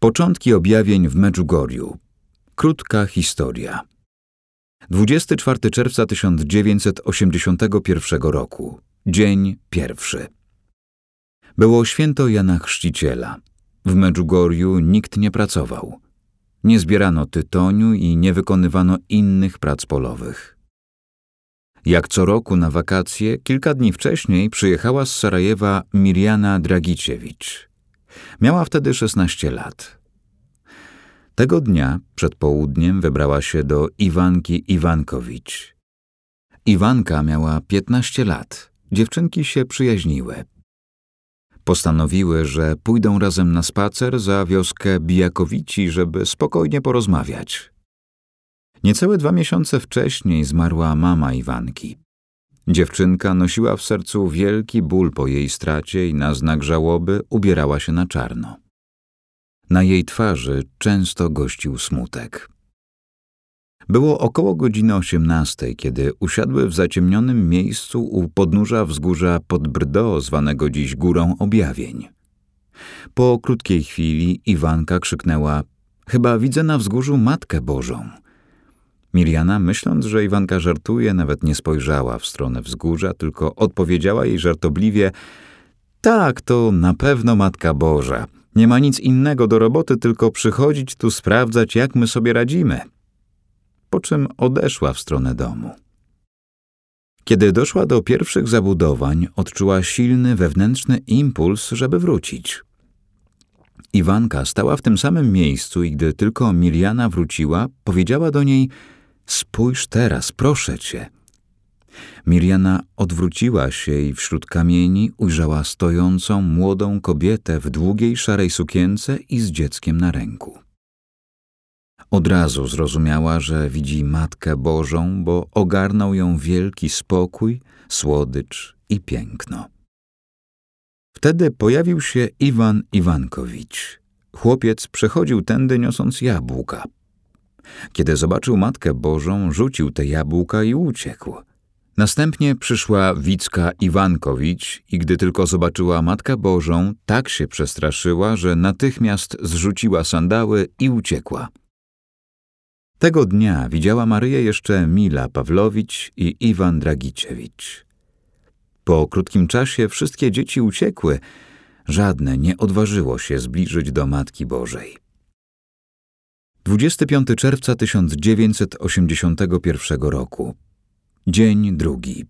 Początki objawień w Medjugorju. Krótka historia. 24 czerwca 1981 roku. Dzień pierwszy. Było święto Jana Chrzciciela. W Medjugorju nikt nie pracował. Nie zbierano tytoniu i nie wykonywano innych prac polowych. Jak co roku na wakacje, kilka dni wcześniej przyjechała z Sarajewa Mirjana Dragiciewicz. Miała wtedy 16 lat. Tego dnia przed południem wybrała się do Iwanki Iwankowicz. Iwanka miała 15 lat. Dziewczynki się przyjaźniły. Postanowiły, że pójdą razem na spacer za wioskę Bijakowici, żeby spokojnie porozmawiać. Niecałe dwa miesiące wcześniej zmarła mama Iwanki. Dziewczynka nosiła w sercu wielki ból po jej stracie i na znak żałoby ubierała się na czarno. Na jej twarzy często gościł smutek. Było około godziny osiemnastej, kiedy usiadły w zaciemnionym miejscu u podnóża wzgórza pod Brdo, zwanego dziś Górą Objawień. Po krótkiej chwili Iwanka krzyknęła – chyba widzę na wzgórzu Matkę Bożą. Miriana, myśląc, że Iwanka żartuje, nawet nie spojrzała w stronę wzgórza, tylko odpowiedziała jej żartobliwie – tak, to na pewno Matka Boża. Nie ma nic innego do roboty, tylko przychodzić tu sprawdzać, jak my sobie radzimy – po czym odeszła w stronę domu. Kiedy doszła do pierwszych zabudowań, odczuła silny wewnętrzny impuls, żeby wrócić. Iwanka stała w tym samym miejscu i gdy tylko Miriana wróciła, powiedziała do niej: Spójrz teraz, proszę cię. Miriana odwróciła się i wśród kamieni ujrzała stojącą młodą kobietę w długiej szarej sukience i z dzieckiem na ręku. Od razu zrozumiała, że widzi Matkę Bożą, bo ogarnął ją wielki spokój, słodycz i piękno. Wtedy pojawił się Iwan Iwankowicz. Chłopiec przechodził tędy niosąc jabłka. Kiedy zobaczył Matkę Bożą, rzucił te jabłka i uciekł. Następnie przyszła Wicka Iwankowicz i gdy tylko zobaczyła Matkę Bożą, tak się przestraszyła, że natychmiast zrzuciła sandały i uciekła. Tego dnia widziała Maryję jeszcze Mila Pawlowicz i Iwan Dragiciewicz. Po krótkim czasie wszystkie dzieci uciekły, żadne nie odważyło się zbliżyć do Matki Bożej. 25 czerwca 1981 roku. Dzień drugi.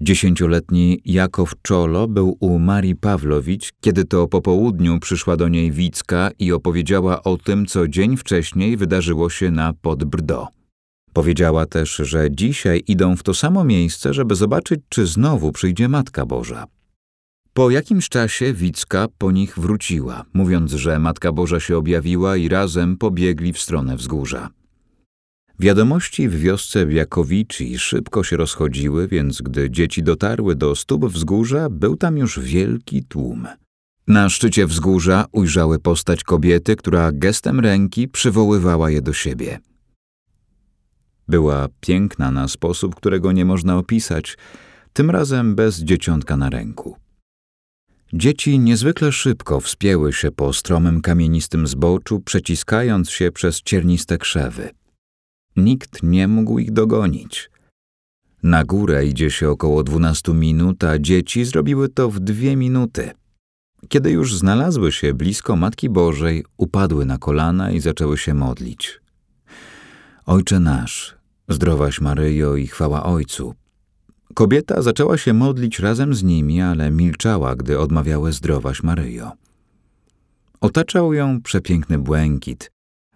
Dziesięcioletni Jakow Czolo był u Marii Pawlowicz, kiedy to po południu przyszła do niej Wicka i opowiedziała o tym, co dzień wcześniej wydarzyło się na Podbrdo. Powiedziała też, że dzisiaj idą w to samo miejsce, żeby zobaczyć, czy znowu przyjdzie Matka Boża. Po jakimś czasie Wicka po nich wróciła, mówiąc, że Matka Boża się objawiła i razem pobiegli w stronę wzgórza. Wiadomości w wiosce Biakowici szybko się rozchodziły, więc gdy dzieci dotarły do stóp wzgórza, był tam już wielki tłum. Na szczycie wzgórza ujrzały postać kobiety, która gestem ręki przywoływała je do siebie. Była piękna na sposób, którego nie można opisać, tym razem bez dzieciątka na ręku. Dzieci niezwykle szybko wspięły się po stromym kamienistym zboczu, przeciskając się przez cierniste krzewy. Nikt nie mógł ich dogonić. Na górę idzie się około dwunastu minut, a dzieci zrobiły to w dwie minuty. Kiedy już znalazły się blisko Matki Bożej, upadły na kolana i zaczęły się modlić. Ojcze nasz, zdrowaś Maryjo i chwała Ojcu. Kobieta zaczęła się modlić razem z nimi, ale milczała, gdy odmawiały zdrowaś Maryjo. Otaczał ją przepiękny błękit,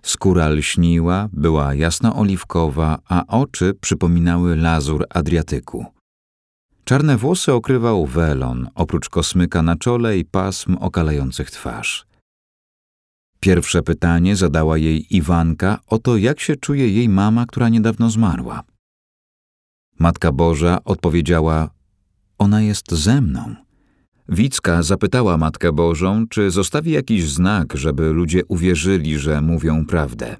Skóra lśniła, była jasno-oliwkowa, a oczy przypominały lazur Adriatyku. Czarne włosy okrywał welon, oprócz kosmyka na czole i pasm okalających twarz. Pierwsze pytanie zadała jej Iwanka o to, jak się czuje jej mama, która niedawno zmarła. Matka Boża odpowiedziała: Ona jest ze mną. Wicka zapytała Matkę Bożą, czy zostawi jakiś znak, żeby ludzie uwierzyli, że mówią prawdę.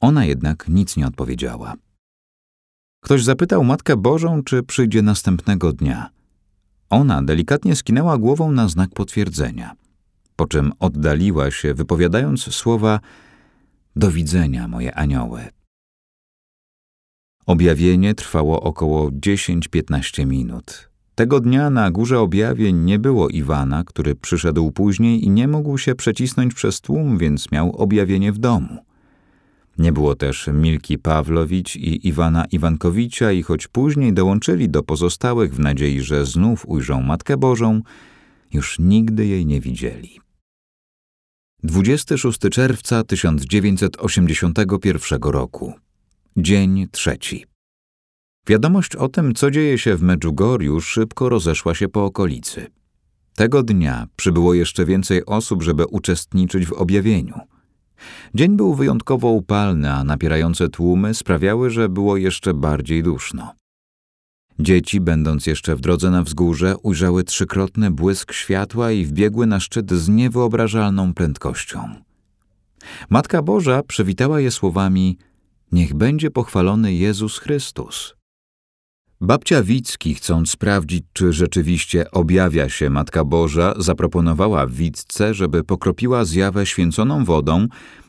Ona jednak nic nie odpowiedziała. Ktoś zapytał Matkę Bożą, czy przyjdzie następnego dnia. Ona delikatnie skinęła głową na znak potwierdzenia. po czym oddaliła się, wypowiadając słowa Do widzenia, moje anioły. Objawienie trwało około 10-15 minut. Tego dnia na górze objawień nie było Iwana, który przyszedł później i nie mógł się przecisnąć przez tłum, więc miał objawienie w domu. Nie było też Milki Pawlowicz i Iwana Iwankowicza i choć później dołączyli do pozostałych w nadziei, że znów ujrzą Matkę Bożą, już nigdy jej nie widzieli. 26 czerwca 1981 roku. Dzień trzeci. Wiadomość o tym, co dzieje się w Medjugorju, szybko rozeszła się po okolicy. Tego dnia przybyło jeszcze więcej osób, żeby uczestniczyć w objawieniu. Dzień był wyjątkowo upalny, a napierające tłumy sprawiały, że było jeszcze bardziej duszno. Dzieci, będąc jeszcze w drodze na wzgórze, ujrzały trzykrotny błysk światła i wbiegły na szczyt z niewyobrażalną prędkością. Matka Boża przywitała je słowami: Niech będzie pochwalony Jezus Chrystus. Babcia Wicki, chcąc sprawdzić, czy rzeczywiście objawia się Matka Boża, zaproponowała Wicce, żeby pokropiła zjawę święconą wodą,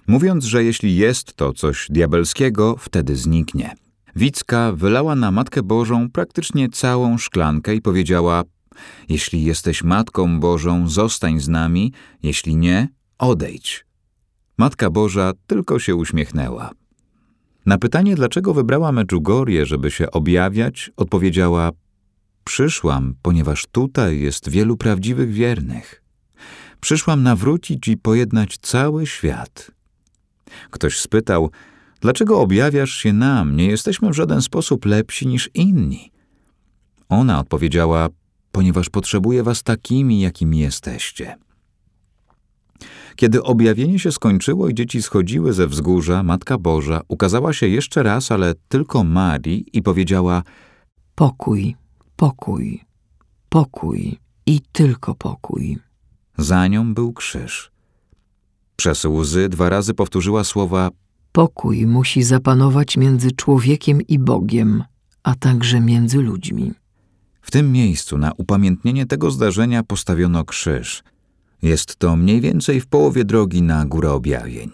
mówiąc, że jeśli jest to coś diabelskiego, wtedy zniknie. Wicka wylała na Matkę Bożą praktycznie całą szklankę i powiedziała: Jeśli jesteś Matką Bożą, zostań z nami, jeśli nie, odejdź. Matka Boża tylko się uśmiechnęła. Na pytanie, dlaczego wybrała Medjugorje, żeby się objawiać, odpowiedziała: Przyszłam, ponieważ tutaj jest wielu prawdziwych wiernych. Przyszłam nawrócić i pojednać cały świat. Ktoś spytał: Dlaczego objawiasz się nam? Nie jesteśmy w żaden sposób lepsi niż inni. Ona odpowiedziała: Ponieważ potrzebuję was takimi, jakimi jesteście. Kiedy objawienie się skończyło i dzieci schodziły ze wzgórza, Matka Boża ukazała się jeszcze raz, ale tylko Marii i powiedziała: Pokój, pokój, pokój i tylko pokój. Za nią był krzyż. Przez łzy dwa razy powtórzyła słowa: Pokój musi zapanować między człowiekiem i Bogiem, a także między ludźmi. W tym miejscu na upamiętnienie tego zdarzenia postawiono krzyż. Jest to mniej więcej w połowie drogi na Górę Objawień.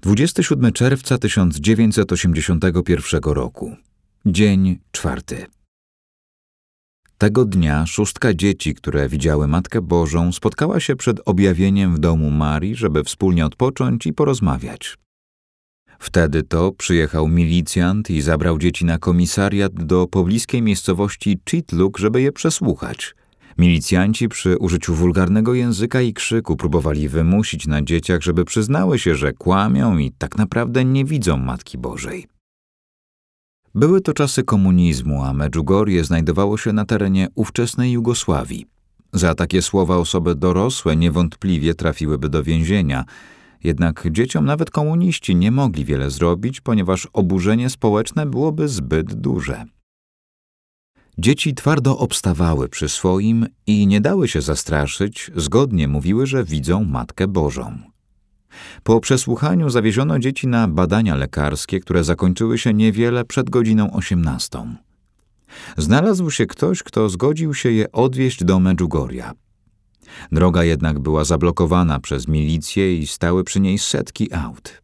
27 czerwca 1981 roku. Dzień czwarty. Tego dnia szóstka dzieci, które widziały Matkę Bożą, spotkała się przed objawieniem w domu Marii, żeby wspólnie odpocząć i porozmawiać. Wtedy to przyjechał milicjant i zabrał dzieci na komisariat do pobliskiej miejscowości Chitluk, żeby je przesłuchać. Milicjanci przy użyciu wulgarnego języka i krzyku próbowali wymusić na dzieciach, żeby przyznały się, że kłamią i tak naprawdę nie widzą Matki Bożej. Były to czasy komunizmu, a Medjugorje znajdowało się na terenie ówczesnej Jugosławii. Za takie słowa osoby dorosłe niewątpliwie trafiłyby do więzienia, jednak dzieciom nawet komuniści nie mogli wiele zrobić, ponieważ oburzenie społeczne byłoby zbyt duże. Dzieci twardo obstawały przy swoim i nie dały się zastraszyć, zgodnie mówiły, że widzą Matkę Bożą. Po przesłuchaniu zawieziono dzieci na badania lekarskie, które zakończyły się niewiele przed godziną osiemnastą. Znalazł się ktoś, kto zgodził się je odwieźć do Medjugorja. Droga jednak była zablokowana przez milicję i stały przy niej setki aut.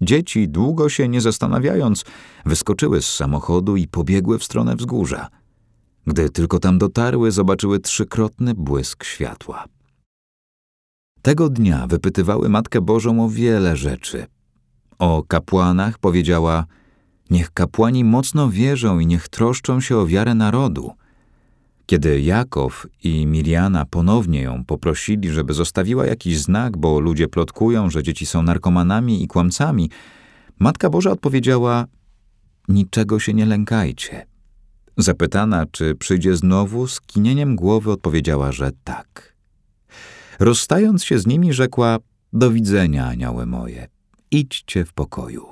Dzieci, długo się nie zastanawiając, wyskoczyły z samochodu i pobiegły w stronę wzgórza – gdy tylko tam dotarły, zobaczyły trzykrotny błysk światła. Tego dnia wypytywały Matkę Bożą o wiele rzeczy. O kapłanach powiedziała: Niech kapłani mocno wierzą i niech troszczą się o wiarę narodu. Kiedy Jakow i Miriana ponownie ją poprosili, żeby zostawiła jakiś znak, bo ludzie plotkują, że dzieci są narkomanami i kłamcami, Matka Boża odpowiedziała: Niczego się nie lękajcie. Zapytana, czy przyjdzie znowu, z kinieniem głowy odpowiedziała, że tak. Rozstając się z nimi, rzekła: Do widzenia, anioły moje, idźcie w pokoju.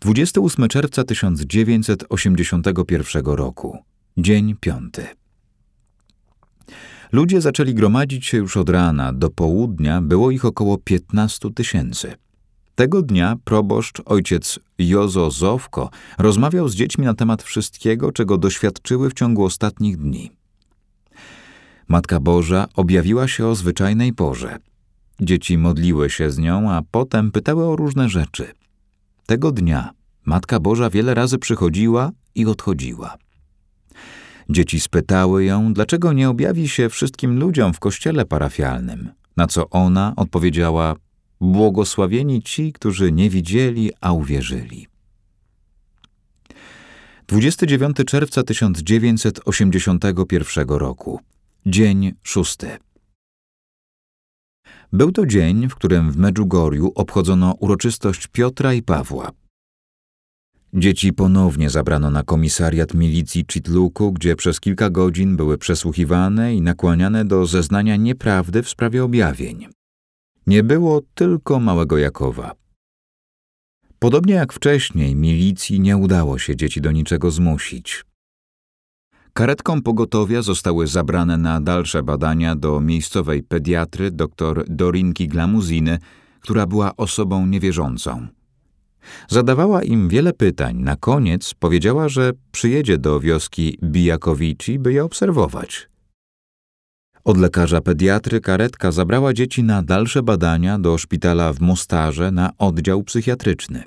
28 czerwca 1981 roku, dzień piąty. Ludzie zaczęli gromadzić się już od rana, do południa było ich około 15 tysięcy. Tego dnia proboszcz, ojciec Jozo Zowko, rozmawiał z dziećmi na temat wszystkiego, czego doświadczyły w ciągu ostatnich dni. Matka Boża objawiła się o zwyczajnej porze. Dzieci modliły się z nią, a potem pytały o różne rzeczy. Tego dnia Matka Boża wiele razy przychodziła i odchodziła. Dzieci spytały ją, dlaczego nie objawi się wszystkim ludziom w kościele parafialnym, na co ona odpowiedziała: Błogosławieni ci, którzy nie widzieli, a uwierzyli. 29 czerwca 1981 roku. Dzień szósty. Był to dzień, w którym w Medjugorju obchodzono uroczystość Piotra i Pawła. Dzieci ponownie zabrano na komisariat milicji Chitluku, gdzie przez kilka godzin były przesłuchiwane i nakłaniane do zeznania nieprawdy w sprawie objawień. Nie było tylko małego Jakowa. Podobnie jak wcześniej, milicji nie udało się dzieci do niczego zmusić. Karetką pogotowia zostały zabrane na dalsze badania do miejscowej pediatry dr Dorinki Glamuziny, która była osobą niewierzącą. Zadawała im wiele pytań. Na koniec powiedziała, że przyjedzie do wioski Bijakowici, by je obserwować. Od lekarza pediatry karetka zabrała dzieci na dalsze badania do szpitala w Mostarze na oddział psychiatryczny.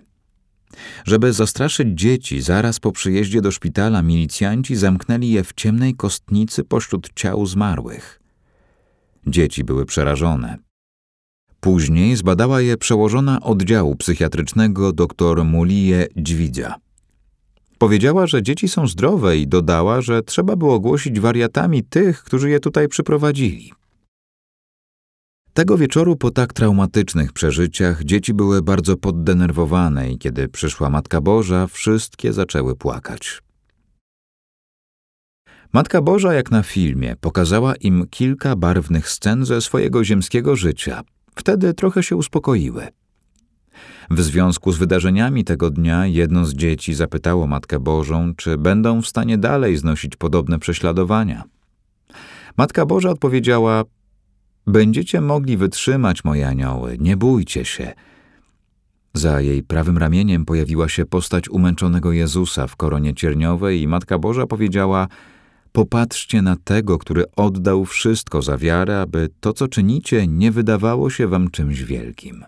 Żeby zastraszyć dzieci, zaraz po przyjeździe do szpitala milicjanci zamknęli je w ciemnej kostnicy pośród ciał zmarłych. Dzieci były przerażone. Później zbadała je przełożona oddziału psychiatrycznego dr Mulie Dźwidzia. Powiedziała, że dzieci są zdrowe i dodała, że trzeba było ogłosić wariatami tych, którzy je tutaj przyprowadzili. Tego wieczoru po tak traumatycznych przeżyciach dzieci były bardzo poddenerwowane i kiedy przyszła Matka Boża, wszystkie zaczęły płakać. Matka Boża, jak na filmie, pokazała im kilka barwnych scen ze swojego ziemskiego życia. Wtedy trochę się uspokoiły. W związku z wydarzeniami tego dnia jedno z dzieci zapytało Matkę Bożą, czy będą w stanie dalej znosić podobne prześladowania. Matka Boża odpowiedziała: Będziecie mogli wytrzymać, moje anioły, nie bójcie się. Za jej prawym ramieniem pojawiła się postać umęczonego Jezusa w koronie cierniowej i Matka Boża powiedziała: Popatrzcie na tego, który oddał wszystko za wiarę, aby to, co czynicie, nie wydawało się wam czymś wielkim.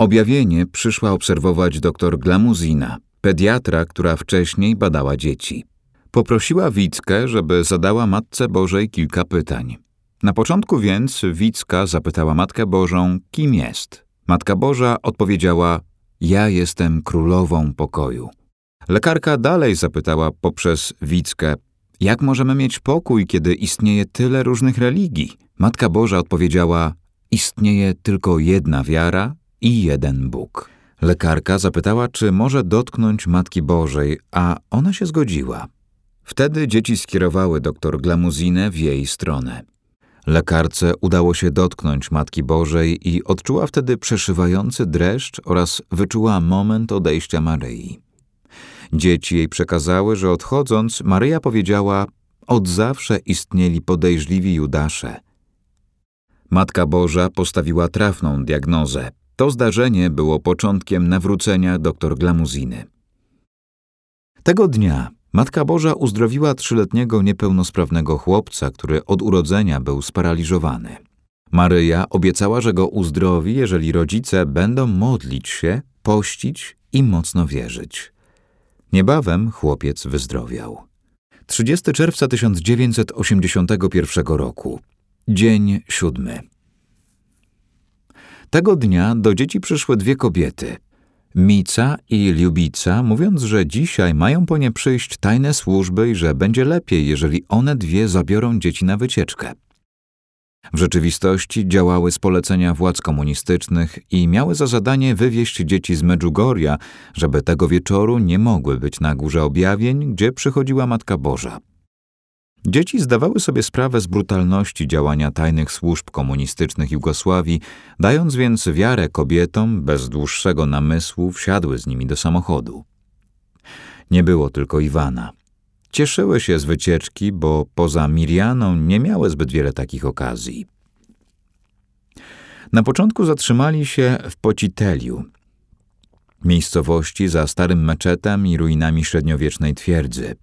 Objawienie przyszła obserwować dr Glamuzina, pediatra, która wcześniej badała dzieci. Poprosiła Wickę, żeby zadała Matce Bożej kilka pytań. Na początku więc Wicka zapytała Matkę Bożą, kim jest. Matka Boża odpowiedziała, ja jestem królową pokoju. Lekarka dalej zapytała poprzez Wickę, jak możemy mieć pokój, kiedy istnieje tyle różnych religii? Matka Boża odpowiedziała, istnieje tylko jedna wiara i jeden Bóg. Lekarka zapytała, czy może dotknąć Matki Bożej, a ona się zgodziła. Wtedy dzieci skierowały doktor Glamuzinę w jej stronę. Lekarce udało się dotknąć Matki Bożej i odczuła wtedy przeszywający dreszcz oraz wyczuła moment odejścia Maryi. Dzieci jej przekazały, że odchodząc, Maryja powiedziała: Od zawsze istnieli podejrzliwi Judasze. Matka Boża postawiła trafną diagnozę. To zdarzenie było początkiem nawrócenia dr Glamuziny. Tego dnia Matka Boża uzdrowiła trzyletniego niepełnosprawnego chłopca, który od urodzenia był sparaliżowany. Maryja obiecała, że go uzdrowi, jeżeli rodzice będą modlić się, pościć i mocno wierzyć. Niebawem chłopiec wyzdrowiał. 30 czerwca 1981 roku. Dzień siódmy. Tego dnia do dzieci przyszły dwie kobiety. Mica i Lubica, mówiąc, że dzisiaj mają po nie przyjść tajne służby i że będzie lepiej, jeżeli one dwie zabiorą dzieci na wycieczkę. W rzeczywistości działały z polecenia władz komunistycznych i miały za zadanie wywieźć dzieci z Medjugorja, żeby tego wieczoru nie mogły być na górze objawień, gdzie przychodziła Matka Boża. Dzieci zdawały sobie sprawę z brutalności działania tajnych służb komunistycznych Jugosławii, dając więc wiarę kobietom, bez dłuższego namysłu wsiadły z nimi do samochodu. Nie było tylko Iwana. Cieszyły się z wycieczki, bo poza Mirianą nie miały zbyt wiele takich okazji. Na początku zatrzymali się w Pociteliu, miejscowości za starym meczetem i ruinami średniowiecznej twierdzy.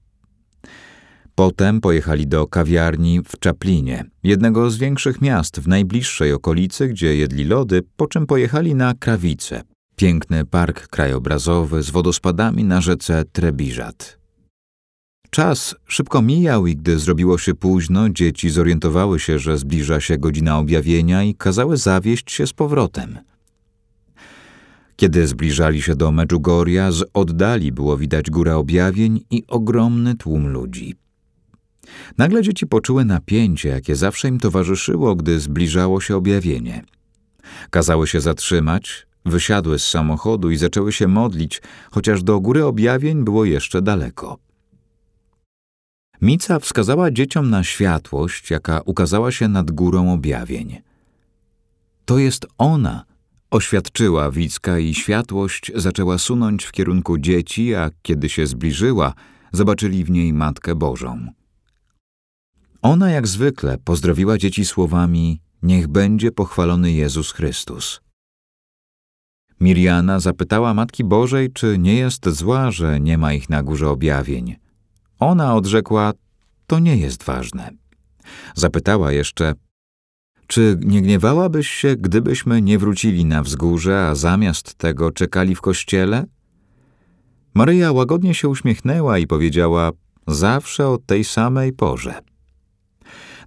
Potem pojechali do kawiarni w Czaplinie, jednego z większych miast w najbliższej okolicy, gdzie jedli lody, po czym pojechali na Krawice, piękny park krajobrazowy z wodospadami na rzece Trebiżat. Czas szybko mijał i gdy zrobiło się późno, dzieci zorientowały się, że zbliża się godzina objawienia i kazały zawieść się z powrotem. Kiedy zbliżali się do Medjugorja, z oddali było widać górę objawień i ogromny tłum ludzi. Nagle dzieci poczuły napięcie, jakie zawsze im towarzyszyło, gdy zbliżało się objawienie. Kazały się zatrzymać, wysiadły z samochodu i zaczęły się modlić, chociaż do góry objawień było jeszcze daleko. Mica wskazała dzieciom na światłość, jaka ukazała się nad górą objawień. To jest ona, oświadczyła Wicka i światłość zaczęła sunąć w kierunku dzieci, a kiedy się zbliżyła, zobaczyli w niej Matkę Bożą. Ona jak zwykle pozdrowiła dzieci słowami Niech będzie pochwalony Jezus Chrystus. Miriana zapytała Matki Bożej, czy nie jest zła, że nie ma ich na górze objawień. Ona odrzekła, to nie jest ważne. Zapytała jeszcze, czy nie gniewałabyś się, gdybyśmy nie wrócili na wzgórze, a zamiast tego czekali w kościele? Maryja łagodnie się uśmiechnęła i powiedziała, zawsze o tej samej porze.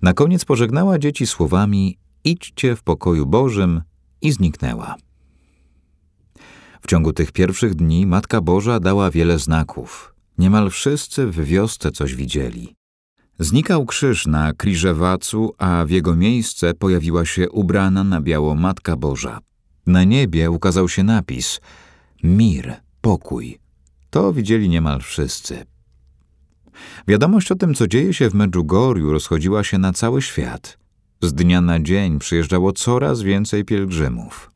Na koniec pożegnała dzieci słowami, idźcie w pokoju Bożym i zniknęła. W ciągu tych pierwszych dni Matka Boża dała wiele znaków. Niemal wszyscy w wiosce coś widzieli. Znikał krzyż na Kriżewacu, a w jego miejsce pojawiła się ubrana na biało Matka Boża. Na niebie ukazał się napis Mir, pokój. To widzieli niemal wszyscy. Wiadomość o tym, co dzieje się w Medjugorju, rozchodziła się na cały świat. Z dnia na dzień przyjeżdżało coraz więcej pielgrzymów.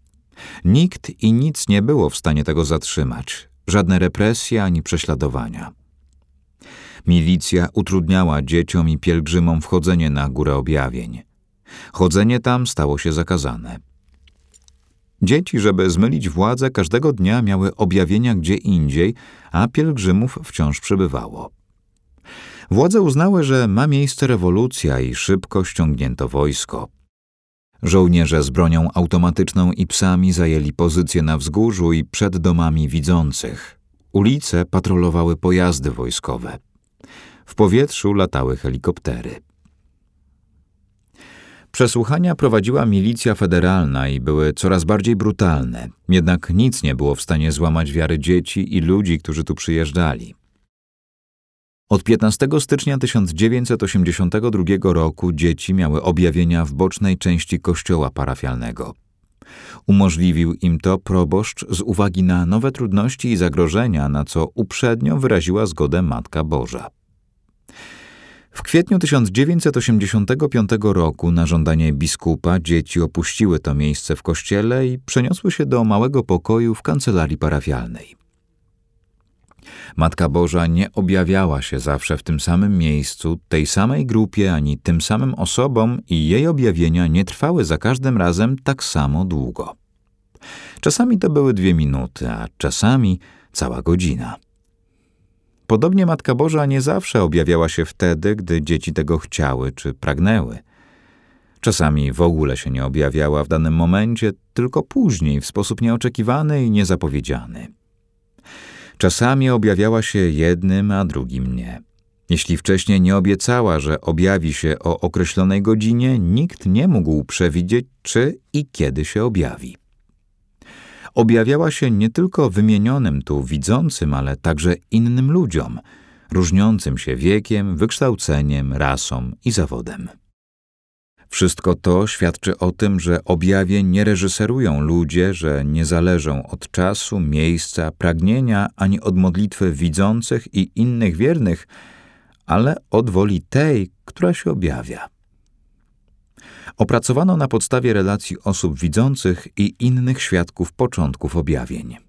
Nikt i nic nie było w stanie tego zatrzymać, żadne represje ani prześladowania. Milicja utrudniała dzieciom i pielgrzymom wchodzenie na górę objawień. Chodzenie tam stało się zakazane. Dzieci, żeby zmylić władzę, każdego dnia miały objawienia gdzie indziej, a pielgrzymów wciąż przybywało. Władze uznały, że ma miejsce rewolucja i szybko ściągnięto wojsko. Żołnierze z bronią automatyczną i psami zajęli pozycje na wzgórzu i przed domami widzących. Ulice patrolowały pojazdy wojskowe. W powietrzu latały helikoptery. Przesłuchania prowadziła milicja federalna i były coraz bardziej brutalne, jednak nic nie było w stanie złamać wiary dzieci i ludzi, którzy tu przyjeżdżali. Od 15 stycznia 1982 roku dzieci miały objawienia w bocznej części kościoła parafialnego. Umożliwił im to proboszcz z uwagi na nowe trudności i zagrożenia, na co uprzednio wyraziła zgodę Matka Boża. W kwietniu 1985 roku na żądanie biskupa dzieci opuściły to miejsce w kościele i przeniosły się do małego pokoju w kancelarii parafialnej. Matka Boża nie objawiała się zawsze w tym samym miejscu, tej samej grupie ani tym samym osobom i jej objawienia nie trwały za każdym razem tak samo długo. Czasami to były dwie minuty, a czasami cała godzina. Podobnie Matka Boża nie zawsze objawiała się wtedy, gdy dzieci tego chciały czy pragnęły. Czasami w ogóle się nie objawiała w danym momencie, tylko później, w sposób nieoczekiwany i niezapowiedziany. Czasami objawiała się jednym, a drugim nie. Jeśli wcześniej nie obiecała, że objawi się o określonej godzinie, nikt nie mógł przewidzieć, czy i kiedy się objawi. Objawiała się nie tylko wymienionym tu widzącym, ale także innym ludziom, różniącym się wiekiem, wykształceniem, rasą i zawodem. Wszystko to świadczy o tym, że objawie nie reżyserują ludzie, że nie zależą od czasu, miejsca, pragnienia ani od modlitwy widzących i innych wiernych, ale od woli tej, która się objawia. Opracowano na podstawie relacji osób widzących i innych świadków początków objawień.